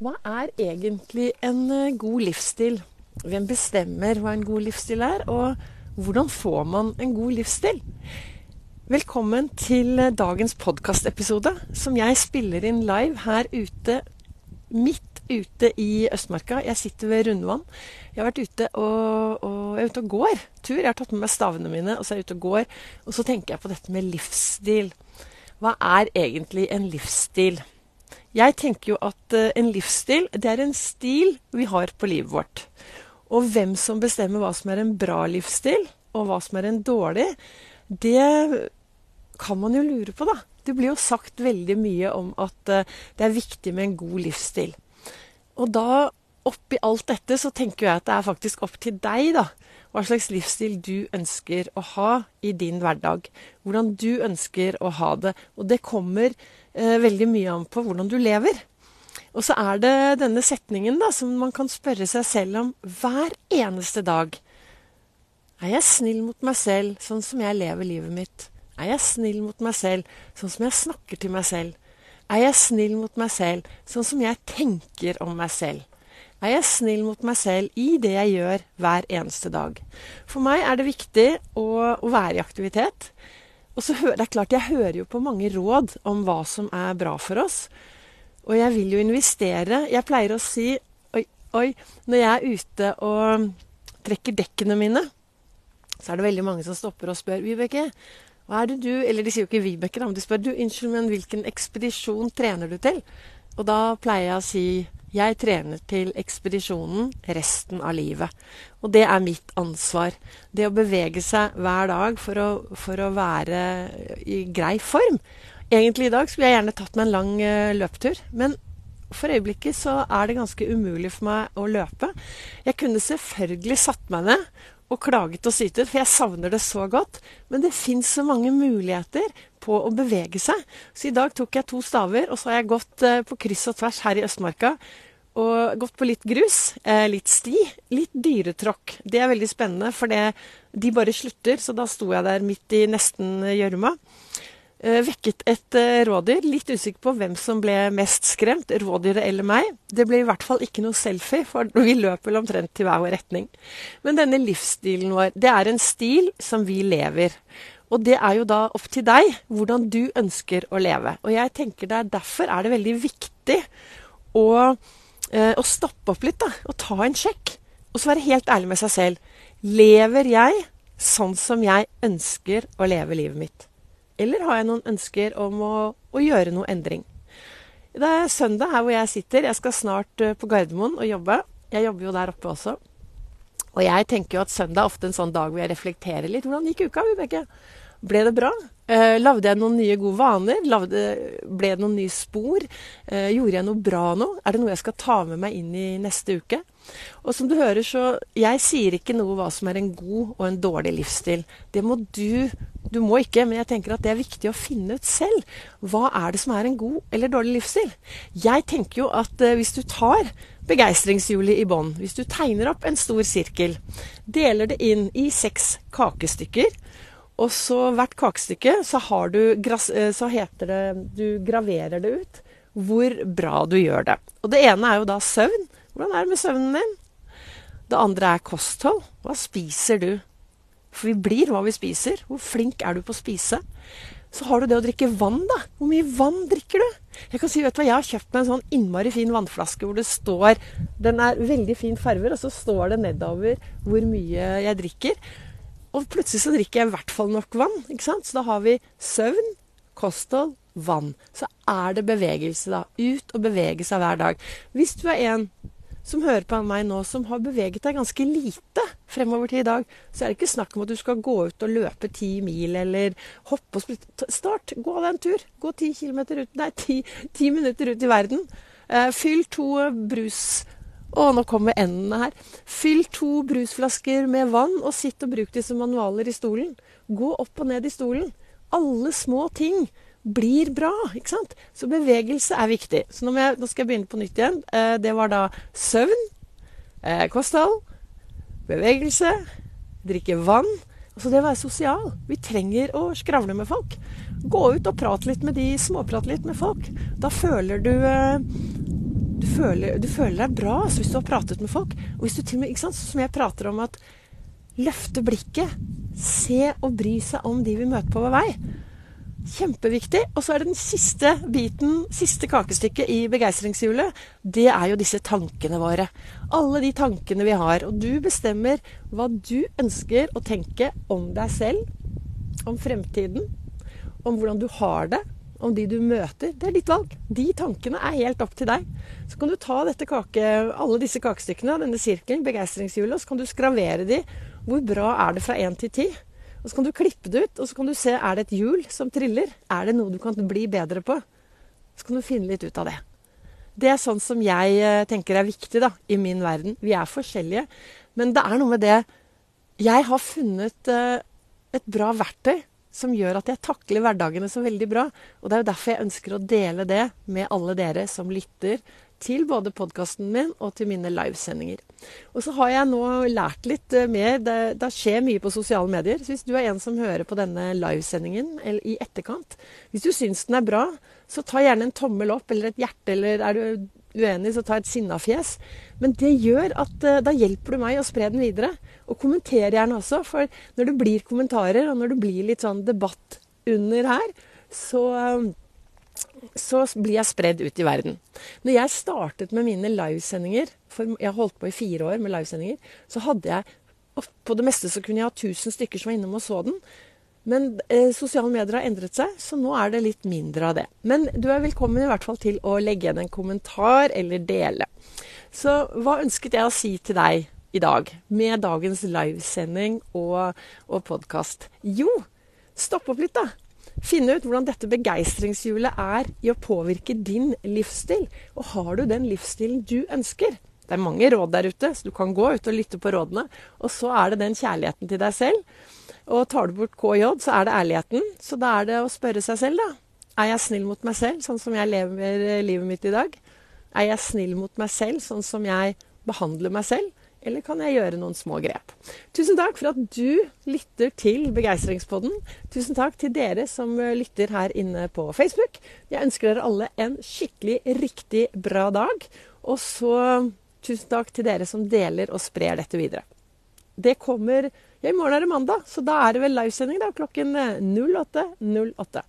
Hva er egentlig en eh, god livsstil? Hvem bestemmer hva en god livsstil er, og hvordan får man en god livsstil? Velkommen til eh, dagens podkastepisode, som jeg spiller inn live her ute, midt ute i Østmarka. Jeg sitter ved Rundvann. Jeg har vært ute og, og, jeg er ute og går tur. Jeg har tatt med meg stavene mine, og så er jeg ute og går. Og så tenker jeg på dette med livsstil. Hva er egentlig en livsstil? Jeg tenker jo at uh, en livsstil, det er en stil vi har på livet vårt. Og hvem som bestemmer hva som er en bra livsstil, og hva som er en dårlig, det kan man jo lure på, da. Det blir jo sagt veldig mye om at uh, det er viktig med en god livsstil. Og da, oppi alt dette, så tenker jeg at det er faktisk opp til deg, da. Hva slags livsstil du ønsker å ha i din hverdag. Hvordan du ønsker å ha det. Og det kommer eh, veldig mye an på hvordan du lever. Og så er det denne setningen da, som man kan spørre seg selv om hver eneste dag. Er jeg snill mot meg selv sånn som jeg lever livet mitt? Er jeg snill mot meg selv sånn som jeg snakker til meg selv? Er jeg snill mot meg selv sånn som jeg tenker om meg selv? Er jeg snill mot meg selv i det jeg gjør hver eneste dag? For meg er det viktig å, å være i aktivitet. Og så hører, det er klart, jeg hører jo på mange råd om hva som er bra for oss. Og jeg vil jo investere. Jeg pleier å si oi, oi, når jeg er ute og trekker dekkene mine, så er det veldig mange som stopper og spør Vibeke, hva er det du Eller de sier jo ikke Vibeke, da, men de spør du, unnskyld, men hvilken ekspedisjon trener du til? Og da pleier jeg å si jeg trener til ekspedisjonen resten av livet. Og det er mitt ansvar. Det å bevege seg hver dag for å, for å være i grei form. Egentlig i dag skulle jeg gjerne tatt meg en lang uh, løpetur. Men for øyeblikket så er det ganske umulig for meg å løpe. Jeg kunne selvfølgelig satt meg ned og klaget og sytet, for jeg savner det så godt. Men det fins så mange muligheter på å bevege seg. Så i dag tok jeg to staver, og så har jeg gått eh, på kryss og tvers her i Østmarka. Og gått på litt grus, eh, litt sti, litt dyretråkk. Det er veldig spennende, for det, de bare slutter. Så da sto jeg der midt i nesten gjørma. Eh, vekket et eh, rådyr. Litt usikker på hvem som ble mest skremt, rådyret eller meg. Det ble i hvert fall ikke noe selfie, for vi løp vel omtrent til hver vår retning. Men denne livsstilen vår, det er en stil som vi lever. Og det er jo da opp til deg hvordan du ønsker å leve. Og jeg tenker der, derfor er det veldig viktig å, eh, å stoppe opp litt, da. Og ta en sjekk. Og så være helt ærlig med seg selv. Lever jeg sånn som jeg ønsker å leve livet mitt? Eller har jeg noen ønsker om å, å gjøre noe endring? Det er søndag her hvor jeg sitter. Jeg skal snart uh, på Gardermoen og jobbe. Jeg jobber jo der oppe også. Og jeg tenker jo at søndag er ofte en sånn dag hvor jeg reflekterer litt. Hvordan gikk uka, Vibeke? Ble det bra? Eh, lagde jeg noen nye gode vaner? Lavde, ble det noen nye spor? Eh, gjorde jeg noe bra nå? Er det noe jeg skal ta med meg inn i neste uke? Og som du hører, så Jeg sier ikke noe hva som er en god og en dårlig livsstil. Det må du Du må ikke, men jeg tenker at det er viktig å finne ut selv. Hva er det som er en god eller dårlig livsstil? Jeg tenker jo at eh, hvis du tar begeistringshjulet i bånn, hvis du tegner opp en stor sirkel, deler det inn i seks kakestykker og så hvert kakestykke så, eh, så heter det Du graverer det ut hvor bra du gjør det. Og det ene er jo da søvn. Hvordan er det med søvnen din? Det andre er kosthold. Hva spiser du? For vi blir hva vi spiser. Hvor flink er du på å spise? Så har du det å drikke vann, da. Hvor mye vann drikker du? Jeg kan si, vet du hva, jeg har kjøpt meg en sånn innmari fin vannflaske hvor det står Den er veldig fin farver, og så står det nedover hvor mye jeg drikker. Og plutselig så drikker jeg i hvert fall nok vann. ikke sant? Så da har vi søvn, kosthold, vann. Så er det bevegelse, da. Ut og bevege seg hver dag. Hvis du er en som hører på meg nå, som har beveget deg ganske lite fremover til i dag, så er det ikke snakk om at du skal gå ut og løpe ti mil eller hoppe og splitte. Start, gå deg en tur. Gå ti ut Nei, ti, ti minutter ut i verden. Eh, fyll to brus å, nå kommer endene her. Fyll to brusflasker med vann, og sitt og bruk de som manualer i stolen. Gå opp og ned i stolen. Alle små ting blir bra, ikke sant? Så bevegelse er viktig. Så nå, jeg, nå skal jeg begynne på nytt igjen. Eh, det var da søvn, eh, kosthold, bevegelse, drikke vann. Altså det å være sosial. Vi trenger å skravle med folk. Gå ut og prat litt med de, småprat litt med folk. Da føler du eh, føler, du føler deg bra altså, hvis du har pratet med folk. Og hvis du til og med, ikke sant, Som jeg prater om at løfte blikket. Se og bry seg om de vi møter på vår vei. Kjempeviktig. Og så er det den siste biten, siste kakestykket i begeistringshjulet. Det er jo disse tankene våre. Alle de tankene vi har. Og du bestemmer hva du ønsker å tenke om deg selv, om fremtiden, om hvordan du har det, om de du møter. Det er ditt valg. De tankene er helt opp til deg. Så kan du ta kake, alle disse kakestykkene, denne sirkelen, begeistringshjulet, og så kan du skravere de. Hvor bra er det fra én til ti? Og så kan du klippe det ut, og så kan du se er det et hjul som triller. Er det noe du kan bli bedre på? Så kan du finne litt ut av det. Det er sånn som jeg eh, tenker er viktig da, i min verden. Vi er forskjellige. Men det er noe med det Jeg har funnet uh, et bra verktøy som gjør at jeg takler hverdagene så veldig bra. Og det er jo derfor jeg ønsker å dele det med alle dere som lytter til både podkasten min og til mine livesendinger. Og så har jeg nå lært litt eh, mer. Det, det, skjer mye på sosiale medier. Så hvis du er en som hører på denne livesendingen eller i etterkant, hvis du syns den er bra, så ta gjerne en tommel opp eller et hjerte, eller er du uenig, så ta et sinnafjes. Men det gjør at uh, da hjelper du meg å spre den videre. Og kommenter gjerne også, for når det blir kommentarer, og når det blir litt sånn debatt under her, så uh, så blir jeg spredd ut i verden. Når jeg startet med mine livesendinger, for jeg har holdt på i fire år med livesendinger, så hadde jeg På det meste så kunne jeg ha 1000 stykker som var innom og så den. Men eh, sosiale medier har endret seg, så nå er det litt mindre av det. Men du er velkommen i hvert fall til å legge igjen en kommentar eller dele. Så hva ønsket jeg å si til deg i dag med dagens livesending og, og podkast? Jo, stopp opp litt, da. Finne ut hvordan dette begeistringshjulet er i å påvirke din livsstil. Og har du den livsstilen du ønsker? Det er mange råd der ute, så du kan gå ut og lytte på rådene. Og så er det den kjærligheten til deg selv. Og tar du bort KJ, så er det ærligheten. Så da er det å spørre seg selv, da. Er jeg snill mot meg selv, sånn som jeg lever livet mitt i dag? Er jeg snill mot meg selv, sånn som jeg behandler meg selv? Eller kan jeg gjøre noen små grep? Tusen takk for at du lytter til Begeistringspodden. Tusen takk til dere som eh, lytter her inne på Facebook. Jeg ønsker dere alle en skikkelig riktig bra dag. Og så tusen takk til dere som deler og sprer dette videre. Det kommer ja, I morgen er det mandag, så da er det vel livesending da, klokken 08.08. Eh, 08.